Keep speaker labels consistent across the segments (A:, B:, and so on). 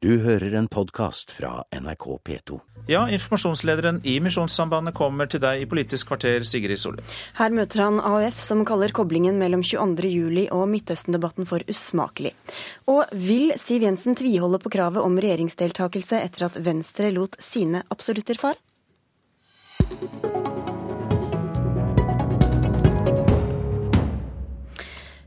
A: Du hører en podkast fra NRK P2.
B: Ja, informasjonslederen i Misjonssambandet kommer til deg i Politisk kvarter, Sigrid Solund.
C: Her møter han AUF, som kaller koblingen mellom 22.07 og Midtøsten-debatten for usmakelig. Og vil Siv Jensen tviholde på kravet om regjeringsdeltakelse etter at Venstre lot sine absolutter fare?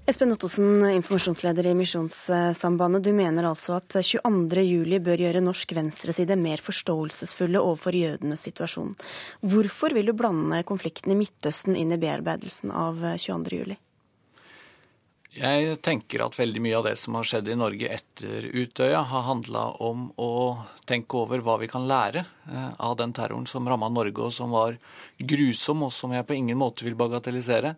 C: Espen Ottosen, informasjonsleder i Misjonssambandet. Du mener altså at 22.07 bør gjøre norsk venstreside mer forståelsesfulle overfor jødenes situasjon. Hvorfor vil du blande konflikten i Midtøsten inn i bearbeidelsen av 22.07?
D: Jeg tenker at veldig mye av det som har skjedd i Norge etter Utøya, har handla om å tenke over hva vi kan lære eh, av den terroren som ramma Norge, og som var grusom, og som jeg på ingen måte vil bagatellisere.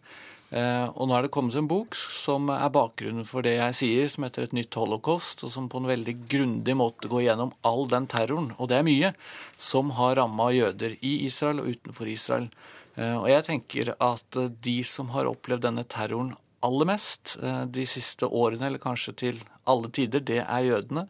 D: Eh, og nå er det kommet en bok som er bakgrunnen for det jeg sier, som heter Et nytt holocaust, og som på en veldig grundig måte går gjennom all den terroren, og det er mye, som har ramma jøder i Israel og utenfor Israel. Eh, og jeg tenker at de som har opplevd denne terroren aller mest eh, de siste årene, eller kanskje til alle tider, det er jødene.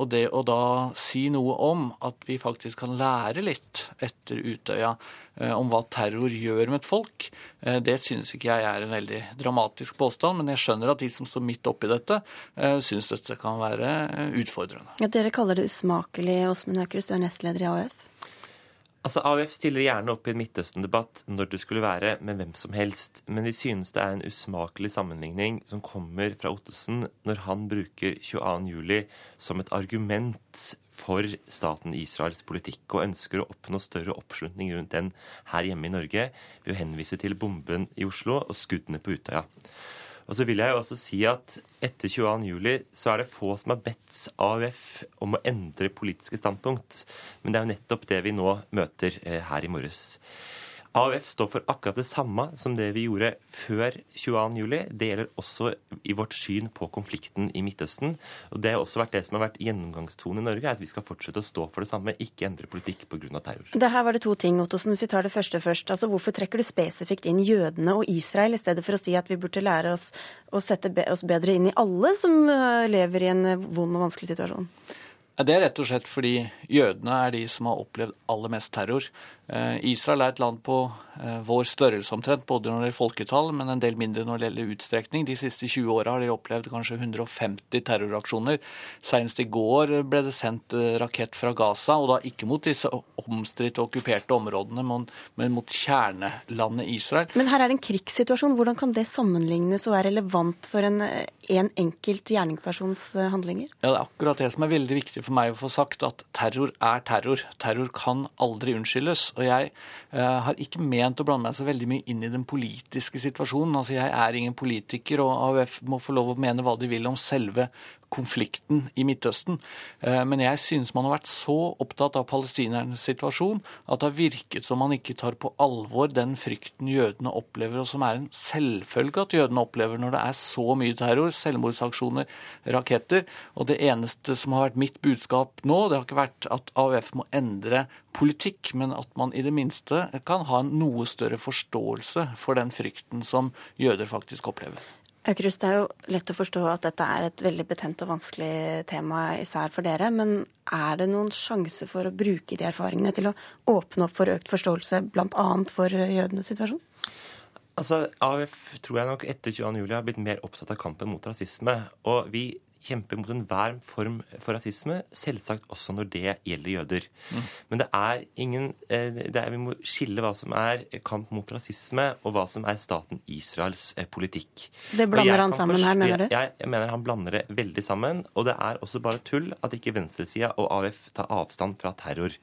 D: Og det å da si noe om at vi faktisk kan lære litt etter Utøya Eh, om hva terror gjør med et folk. Eh, det synes ikke jeg er en veldig dramatisk påstand, men jeg skjønner at de som står midt oppi dette, eh, synes dette kan være utfordrende.
C: Ja, dere kaller det usmakelig, Åsmund Aukrust, du er nestleder i AUF.
E: Altså, AUF stiller gjerne opp i en Midtøsten-debatt når det skulle være med hvem som helst, men vi synes det er en usmakelig sammenligning som kommer fra Ottesen når han bruker 22.07 som et argument for staten Israels politikk og ønsker å oppnå større oppslutning rundt den her hjemme i Norge ved å henvise til bomben i Oslo og skuddene på Utøya. Og så vil jeg jo også si at etter 22.07 så er det få som har bedt AUF om å endre politiske standpunkt. Men det er jo nettopp det vi nå møter eh, her i morges. AUF står for akkurat det samme som det vi gjorde før 22.07. Det gjelder også i vårt syn på konflikten i Midtøsten. Og Det har også vært det som har vært gjennomgangstonen i Norge, at vi skal fortsette å stå for det samme, ikke endre politikk pga. terror.
C: Det her var det to ting, Ottosen. Hvis vi tar det første først. Altså, Hvorfor trekker du spesifikt inn jødene og Israel, i stedet for å si at vi burde lære oss å sette oss bedre inn i alle som øh, lever i en vond og vanskelig situasjon?
D: Det er rett og slett fordi jødene er de som har opplevd aller mest terror. Eh, Israel er et land på eh, vår størrelse omtrent, både når det gjelder folketall, men en del mindre når det gjelder utstrekning. De siste 20 åra har de opplevd kanskje 150 terroraksjoner. Senest i går ble det sendt eh, rakett fra Gaza, og da ikke mot disse omstridte okkuperte områdene, men mot kjernelandet Israel.
C: Men her er det en krigssituasjon. Hvordan kan det sammenlignes og være relevant for en, en enkelt gjerningspersons handlinger?
D: Ja, Det er akkurat det som er veldig viktig for meg å få sagt, at terror er terror. Terror kan aldri unnskyldes. Og jeg uh, har ikke ment å blande meg så veldig mye inn i den politiske situasjonen. Altså Jeg er ingen politiker, og AUF må få lov å mene hva de vil om selve konflikten i Midtøsten. Eh, men jeg synes man har vært så opptatt av palestinernes situasjon at det har virket som man ikke tar på alvor den frykten jødene opplever, og som er en selvfølge at jødene opplever når det er så mye terror, selvmordsaksjoner, raketter. Og det eneste som har vært mitt budskap nå, det har ikke vært at AUF må endre politikk, men at man i det minste kan ha en noe større forståelse for den frykten som jøder faktisk opplever.
C: Aukrust, det er jo lett å forstå at dette er et veldig betent og vanskelig tema især for dere. Men er det noen sjanse for å bruke de erfaringene til å åpne opp for økt forståelse bl.a. for jødenes situasjon?
E: Altså, AUF tror jeg nok etter 22. juli har blitt mer opptatt av kampen mot rasisme. Og vi kjemper mot enhver form for rasisme, selvsagt også når det gjelder jøder. Mm. Men det er ingen eh, det er, Vi må skille hva som er kamp mot rasisme, og hva som er staten Israels eh, politikk.
C: Det blander han sammen her, mener du?
E: Jeg, jeg, mener han blander det veldig sammen. Og det er også bare tull at ikke venstresida og AUF tar avstand fra terror.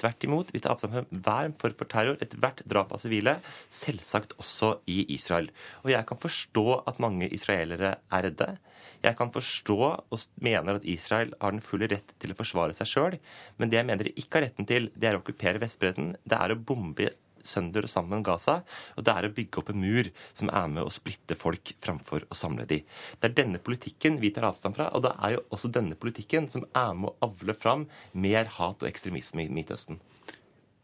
E: Tvert imot, vi tar avstand fra hver form for terror, ethvert drap av sivile, selvsagt også i Israel. Og jeg kan forstå at mange israelere er redde. Jeg kan forstå og mener at Israel har den fulle rett til å forsvare seg sjøl, men det jeg mener de ikke har retten til, det er å okkupere Vestbredden. Det er å bombe sønder og sammen Gaza, og det er å bygge opp en mur som er med å splitte folk framfor å samle de. Det er denne politikken vi tar avstand fra, og det er jo også denne politikken som er med å avle fram mer hat og ekstremisme i Midtøsten.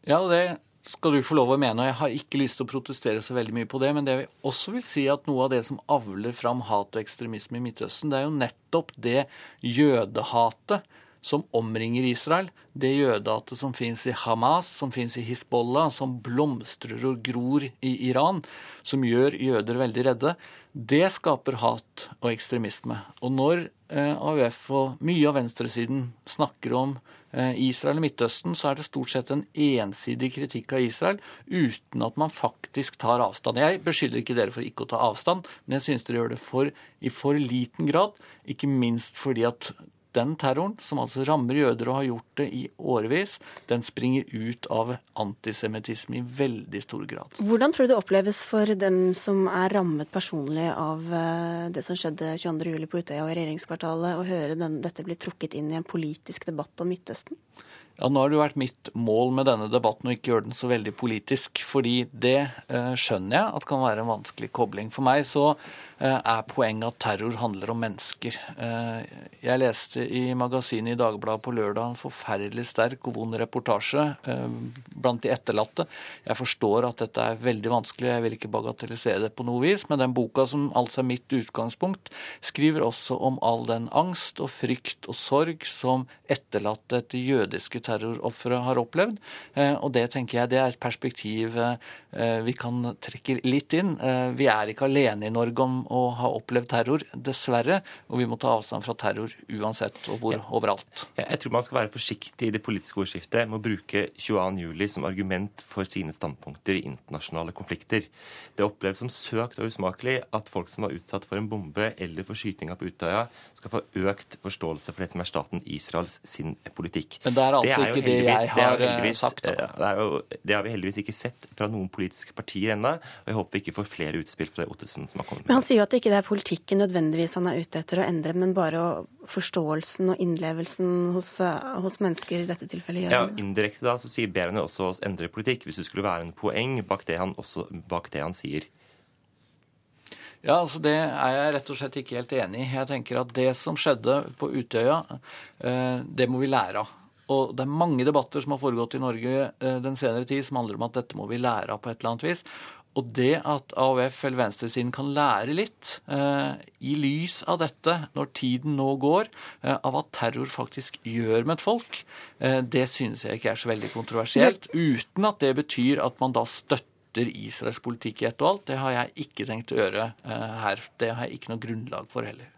D: Ja, det skal du få lov å mene, og jeg har ikke lyst til å protestere så veldig mye på det, men det jeg også vil si at noe av det som avler fram hat og ekstremisme i Midtøsten, det er jo nettopp det jødehatet som omringer Israel, det jødehatet som fins i Hamas, som fins i Hizbollah, som blomstrer og gror i Iran, som gjør jøder veldig redde, det skaper hat og ekstremisme. Og når eh, AUF og mye av venstresiden snakker om Israel og Midtøsten, så er det stort sett en ensidig kritikk av Israel, uten at man faktisk tar avstand. Jeg beskylder ikke dere for ikke å ta avstand, men jeg synes dere gjør det for, i for liten grad. Ikke minst fordi at den terroren, som altså rammer jøder og har gjort det i årevis, den springer ut av antisemittisme i veldig stor grad.
C: Hvordan tror du det oppleves for dem som er rammet personlig av eh, det som skjedde 22.07. på Utøya og i regjeringskvartalet, å høre den, dette bli trukket inn i en politisk debatt om Midtøsten?
D: Ja, Nå har det jo vært mitt mål med denne debatten å ikke gjøre den så veldig politisk, fordi det eh, skjønner jeg at kan være en vanskelig kobling. For meg så eh, er poenget at terror handler om mennesker. Eh, jeg leste i magasinet i Dagbladet på lørdag en forferdelig sterk og vond reportasje eh, blant de etterlatte. Jeg forstår at dette er veldig vanskelig, jeg vil ikke bagatellisere det på noe vis, men den boka som altså er mitt utgangspunkt, skriver også om all den angst og frykt og sorg som etterlatte etter jødiske terrorofre har opplevd. Eh, og det tenker jeg det er et perspektiv eh, vi kan trekke litt inn. Eh, vi er ikke alene i Norge om å ha opplevd terror, dessverre. Og vi må ta avstand fra terror uansett og hvor, overalt.
E: Jeg tror man skal være forsiktig i det politiske ordskiftet med å bruke 22.07 som argument for sine standpunkter i internasjonale konflikter. Det oppleves som søkt og usmakelig at folk som var utsatt for en bombe eller for skytinga på Utøya, skal få økt forståelse for det som er staten Israels sin politikk.
D: Men det er altså det er ikke det jeg har
E: det
D: eh, sagt. Da.
E: Det, jo, det, har vi heldigvis ikke sett fra noen politiske partier ennå. Og jeg håper vi ikke får flere utspill fra det Ottesen som har kommet med.
C: Men Han sier jo at det ikke er politikken nødvendigvis han er ute etter å endre, men bare forståelsen og innlevelsen hos, eh, hos mennesker i dette tilfellet gjør.
E: Ja, Indirekte da så sier ber han jo også oss endre politikk, hvis det skulle være en poeng bak det han, også, bak det han sier.
D: Ja, altså Det er jeg rett og slett ikke helt enig i. Jeg tenker at Det som skjedde på Utøya, eh, det må vi lære av. Og det er mange debatter som har foregått i Norge eh, den senere tid som handler om at dette må vi lære av på et eller annet vis. Og det at AUF eller venstresiden kan lære litt eh, i lys av dette, når tiden nå går, eh, av hva terror faktisk gjør med et folk, eh, det synes jeg ikke er så veldig kontroversielt. Uten at det betyr at man da støtter Israels politikk i ett og alt. Det har jeg ikke tenkt å gjøre eh, her. Det har jeg ikke noe grunnlag for heller.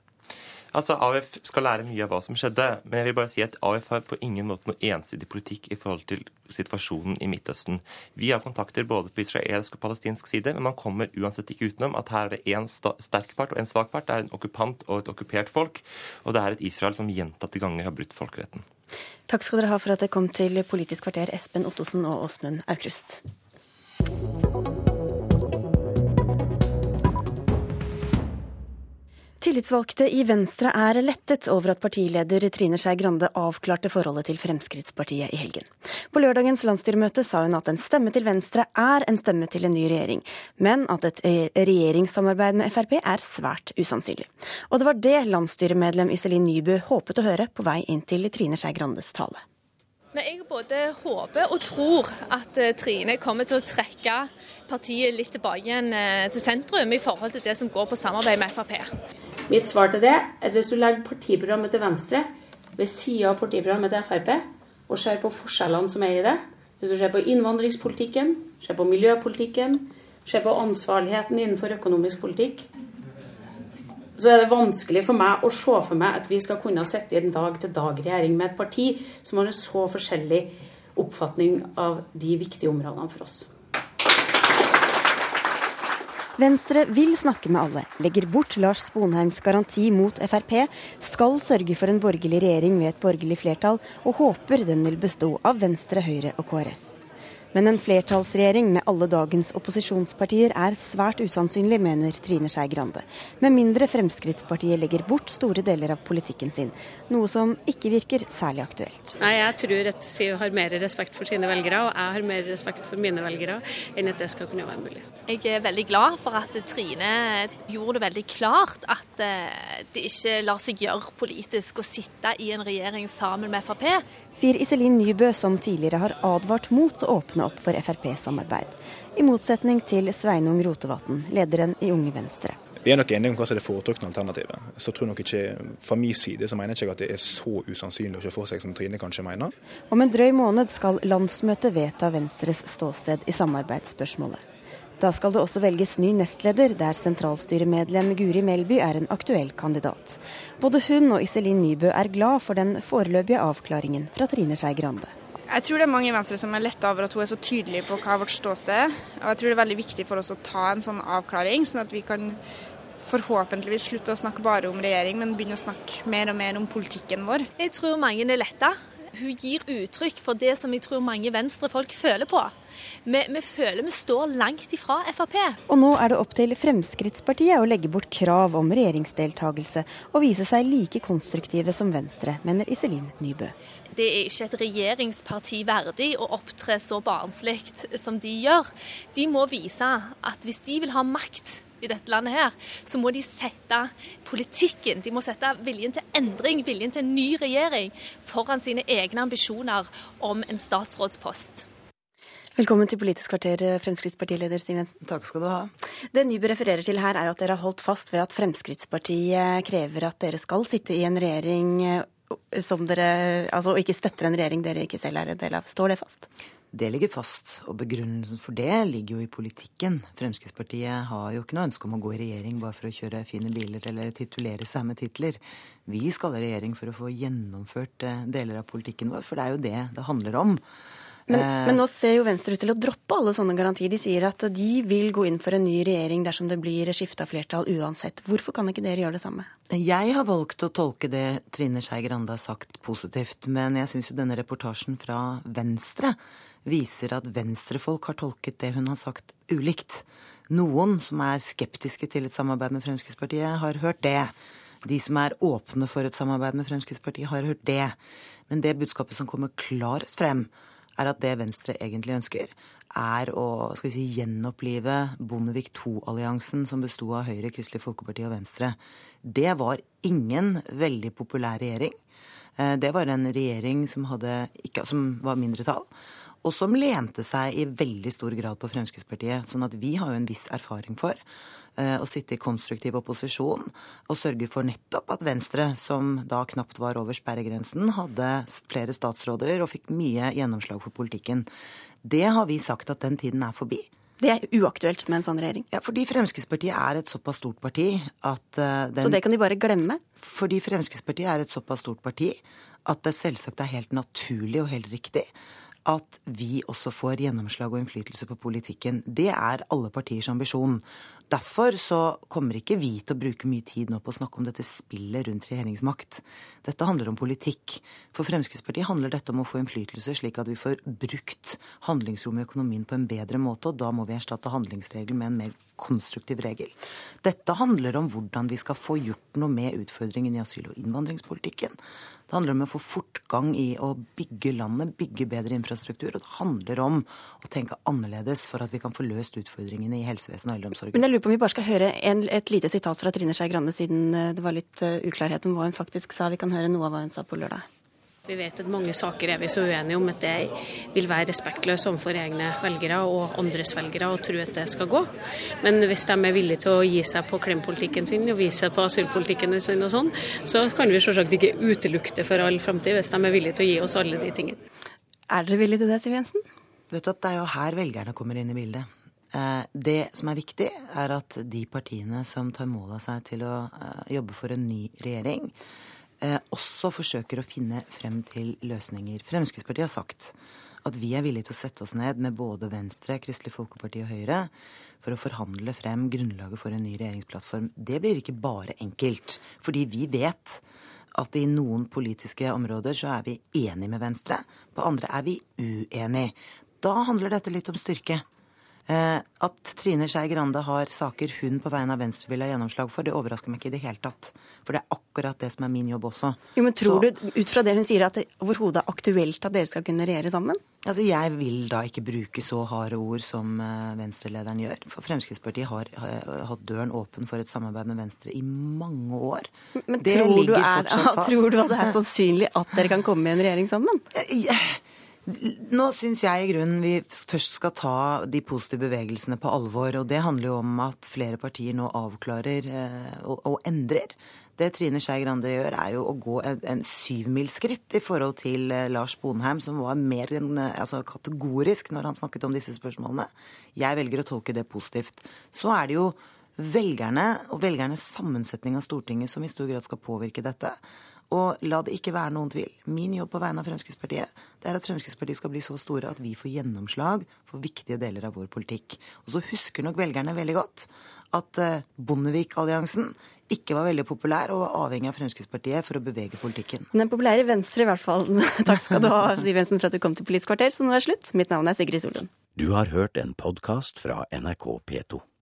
E: Altså, AUF skal lære mye av hva som skjedde, men jeg vil bare si at AUF har på ingen måte noe ensidig politikk i forhold til situasjonen i Midtøsten. Vi har kontakter både på israelsk og palestinsk side, men man kommer uansett ikke utenom at her er det én sterk part og en svak part. Det er en okkupant og et okkupert folk, og det er et Israel som gjentatte ganger har brutt folkeretten.
C: Takk skal dere ha for at dere kom til Politisk kvarter, Espen Ottosen og Åsmund Aukrust. Tillitsvalgte i Venstre er lettet over at partileder Trine Skei Grande avklarte forholdet til Fremskrittspartiet i helgen. På lørdagens landsstyremøte sa hun at en stemme til Venstre er en stemme til en ny regjering, men at et regjeringssamarbeid med Frp er svært usannsynlig. Og det var det landsstyremedlem Iselin Nybø håpet å høre på vei inn til Trine Skei Grandes tale.
F: Men jeg både håper og tror at eh, Trine kommer til å trekke partiet litt tilbake igjen eh, til sentrum i forhold til det som går på samarbeid med Frp.
G: Mitt svar til det er at hvis du legger partiprogrammet til Venstre ved sida av partiprogrammet til Frp, og ser på forskjellene som er i det, hvis du ser på innvandringspolitikken, ser på miljøpolitikken, ser på ansvarligheten innenfor økonomisk politikk, så er det vanskelig for meg å se for meg at vi skal kunne sitte i en dag-til-dag-regjering med et parti som har en så forskjellig oppfatning av de viktige områdene for oss.
C: Venstre vil snakke med alle, legger bort Lars Sponheims garanti mot Frp, skal sørge for en borgerlig regjering ved et borgerlig flertall, og håper den vil bestå av Venstre, Høyre og KrF. Men en flertallsregjering med alle dagens opposisjonspartier er svært usannsynlig, mener Trine Skei Grande. Med mindre Fremskrittspartiet legger bort store deler av politikken sin. Noe som ikke virker særlig aktuelt.
H: Nei, Jeg tror at Siv har mer respekt for sine velgere, og jeg har mer respekt for mine velgere, enn at det skal kunne være mulig.
F: Jeg er veldig glad for at Trine gjorde det veldig klart at eh, det ikke lar seg gjøre politisk å sitte i en regjering sammen med Frp.
C: Sier Iselin Nybø, som tidligere har advart mot å åpne opp for Frp-samarbeid. I motsetning til Sveinung Rotevatn, lederen i Unge Venstre.
I: Vi er nok enige om hva som er det foretrukne alternativet. Så tror nok ikke, Fra min side så mener jeg ikke at det er så usannsynlig å se for seg som Trine kanskje mener.
C: Om en drøy måned skal landsmøtet vedta Venstres ståsted i samarbeidsspørsmålet. Da skal det også velges ny nestleder, der sentralstyremedlem Guri Melby er en aktuell kandidat. Både hun og Iselin Nybø er glad for den foreløpige avklaringen fra Trine Skei Grande.
J: Jeg tror det er mange i Venstre som er letta over at hun er så tydelig på hva vårt ståsted er. Og jeg tror det er veldig viktig for oss å ta en sånn avklaring, sånn at vi kan forhåpentligvis slutte å snakke bare om regjering, men begynne å snakke mer og mer om politikken vår.
F: Jeg tror mange er letta. Hun gir uttrykk for det som jeg tror mange venstrefolk føler på. Vi, vi, føler vi står langt ifra Frp.
C: Og nå er det opp til Fremskrittspartiet å legge bort krav om regjeringsdeltakelse og vise seg like konstruktive som Venstre, mener Iselin Nybø.
F: Det er ikke et regjeringsparti verdig å opptre så barnslig som de gjør. De må vise at hvis de vil ha makt i dette landet her, så må de sette politikken, de må sette viljen til endring, viljen til en ny regjering, foran sine egne ambisjoner om en statsrådspost.
C: Velkommen til Politisk kvarter, Fremskrittspartileder Siv Jensen.
K: Takk skal du ha.
C: Det Nybø refererer til her, er at dere har holdt fast ved at Fremskrittspartiet krever at dere skal sitte i en regjering eh, som dere Altså ikke støtter en regjering dere ikke selv er en del av. Står det fast?
K: Det ligger fast, og begrunnelsen for det ligger jo i politikken. Fremskrittspartiet har jo ikke noe ønske om å gå i regjering bare for å kjøre fine biler eller titulere seg med titler. Vi skal i regjering for å få gjennomført eh, deler av politikken vår, for det er jo det det handler om.
C: Men, eh, men, nå ser jo Venstre ut til å droppe alle sånne garantier. De sier at de vil gå inn for en ny regjering dersom det blir skifta flertall uansett. Hvorfor kan ikke dere gjøre det samme?
K: Jeg har valgt å tolke det Trine Skei Grande har sagt positivt, men jeg syns jo denne reportasjen fra Venstre viser at venstrefolk har tolket det hun har sagt, ulikt. Noen som er skeptiske til et samarbeid med Fremskrittspartiet, har hørt det. De som er åpne for et samarbeid med Fremskrittspartiet, har hørt det. Men det budskapet som kommer klarest frem, er at det Venstre egentlig ønsker, er å skal vi si, gjenopplive Bondevik II-alliansen som besto av Høyre, Kristelig Folkeparti og Venstre. Det var ingen veldig populær regjering. Eh, det var en regjering som, hadde, ikke, som var mindretall og som lente seg i veldig stor grad på Fremskrittspartiet. Sånn at vi har jo en viss erfaring for å sitte i konstruktiv opposisjon og sørge for nettopp at Venstre, som da knapt var over sperregrensen, hadde flere statsråder og fikk mye gjennomslag for politikken. Det har vi sagt at den tiden er forbi.
C: Det er uaktuelt med en sånn regjering?
K: Ja, fordi Fremskrittspartiet er et såpass stort parti at uh,
C: den, Så det kan de bare glemme?
K: Fordi Fremskrittspartiet er et såpass stort parti at det selvsagt er helt naturlig og helt riktig at vi også får gjennomslag og innflytelse på politikken. Det er alle partiers ambisjon. Derfor så kommer ikke vi til å bruke mye tid nå på å snakke om dette spillet rundt regjeringsmakt. Dette handler om politikk. For Fremskrittspartiet handler dette om å få innflytelse, slik at vi får brukt handlingsrommet i økonomien på en bedre måte, og da må vi erstatte handlingsregelen med en mer konstruktiv regel. Dette handler om hvordan vi skal få gjort noe med utfordringen i asyl- og innvandringspolitikken. Det handler om å få fortgang i å bygge landet, bygge bedre infrastruktur. Og det handler om å tenke annerledes for at vi kan få løst utfordringene i helsevesenet og eldreomsorgen.
C: Lurer på om vi bare skal høre en, et lite sitat fra Trine Skei Grande, siden eh, det var litt uh, uklarhet om hva hun faktisk sa. Vi kan høre noe av hva hun sa på lørdag.
H: Vi vet at mange saker er vi så uenige om at det vil være respektløst overfor egne velgere og andres velgere å tro at det skal gå. Men hvis de er villige til å gi seg på klempolitikken sin og vise seg på asylpolitikken sin og sånn, så kan vi selvsagt ikke utelukke det for all framtid hvis de er villige til å gi oss alle de tingene.
C: Er dere villige til det, Siv Jensen?
K: Vet du at Det er jo her velgerne kommer inn i bildet. Eh, det som er viktig, er at de partiene som tar mål av seg til å eh, jobbe for en ny regjering, Eh, også forsøker å finne frem til løsninger. Fremskrittspartiet har sagt at vi er villige til å sette oss ned med både Venstre, Kristelig Folkeparti og Høyre for å forhandle frem grunnlaget for en ny regjeringsplattform. Det blir ikke bare enkelt, fordi vi vet at i noen politiske områder så er vi enige med Venstre, på andre er vi uenige. Da handler dette litt om styrke. Eh, at Trine Skei Grande har saker hun på vegne av Venstre vil ha gjennomslag for, det overrasker meg ikke i det hele tatt. For det er akkurat det som er min jobb også.
C: Jo, men Tror Så, du ut fra det hun sier at det overhodet er aktuelt at dere skal kunne regjere sammen?
K: Altså, Jeg vil da ikke bruke så harde ord som uh, Venstre-lederen gjør. For Fremskrittspartiet har uh, hatt døren åpen for et samarbeid med Venstre i mange år.
C: Men det tror, du er, tror du at det er sannsynlig at dere kan komme i en regjering sammen?
K: Uh, Nå syns jeg i grunnen vi først skal ta de positive bevegelsene på alvor. Og det handler jo om at flere partier nå avklarer eh, og, og endrer. Det Trine Skei Grande gjør, er jo å gå en, en syvmilsskritt i forhold til eh, Lars Bonheim, som var mer enn eh, altså, kategorisk når han snakket om disse spørsmålene. Jeg velger å tolke det positivt. Så er det jo velgerne og velgernes sammensetning av Stortinget som i stor grad skal påvirke dette. Og la det ikke være noen tvil. Min jobb på vegne av Fremskrittspartiet det er at Fremskrittspartiet skal bli så store at vi får gjennomslag for viktige deler av vår politikk. Og så husker nok velgerne veldig godt at eh, Bondevik-alliansen ikke var veldig populær og var avhengig av Fremskrittspartiet for å bevege politikken.
C: Den populære Venstre i hvert fall. Takk skal du ha, Siv Jensen, for at du kom til Politisk kvarter, som nå er slutt. Mitt navn er Sigrid Solund.
A: Du har hørt en podkast fra NRK P2.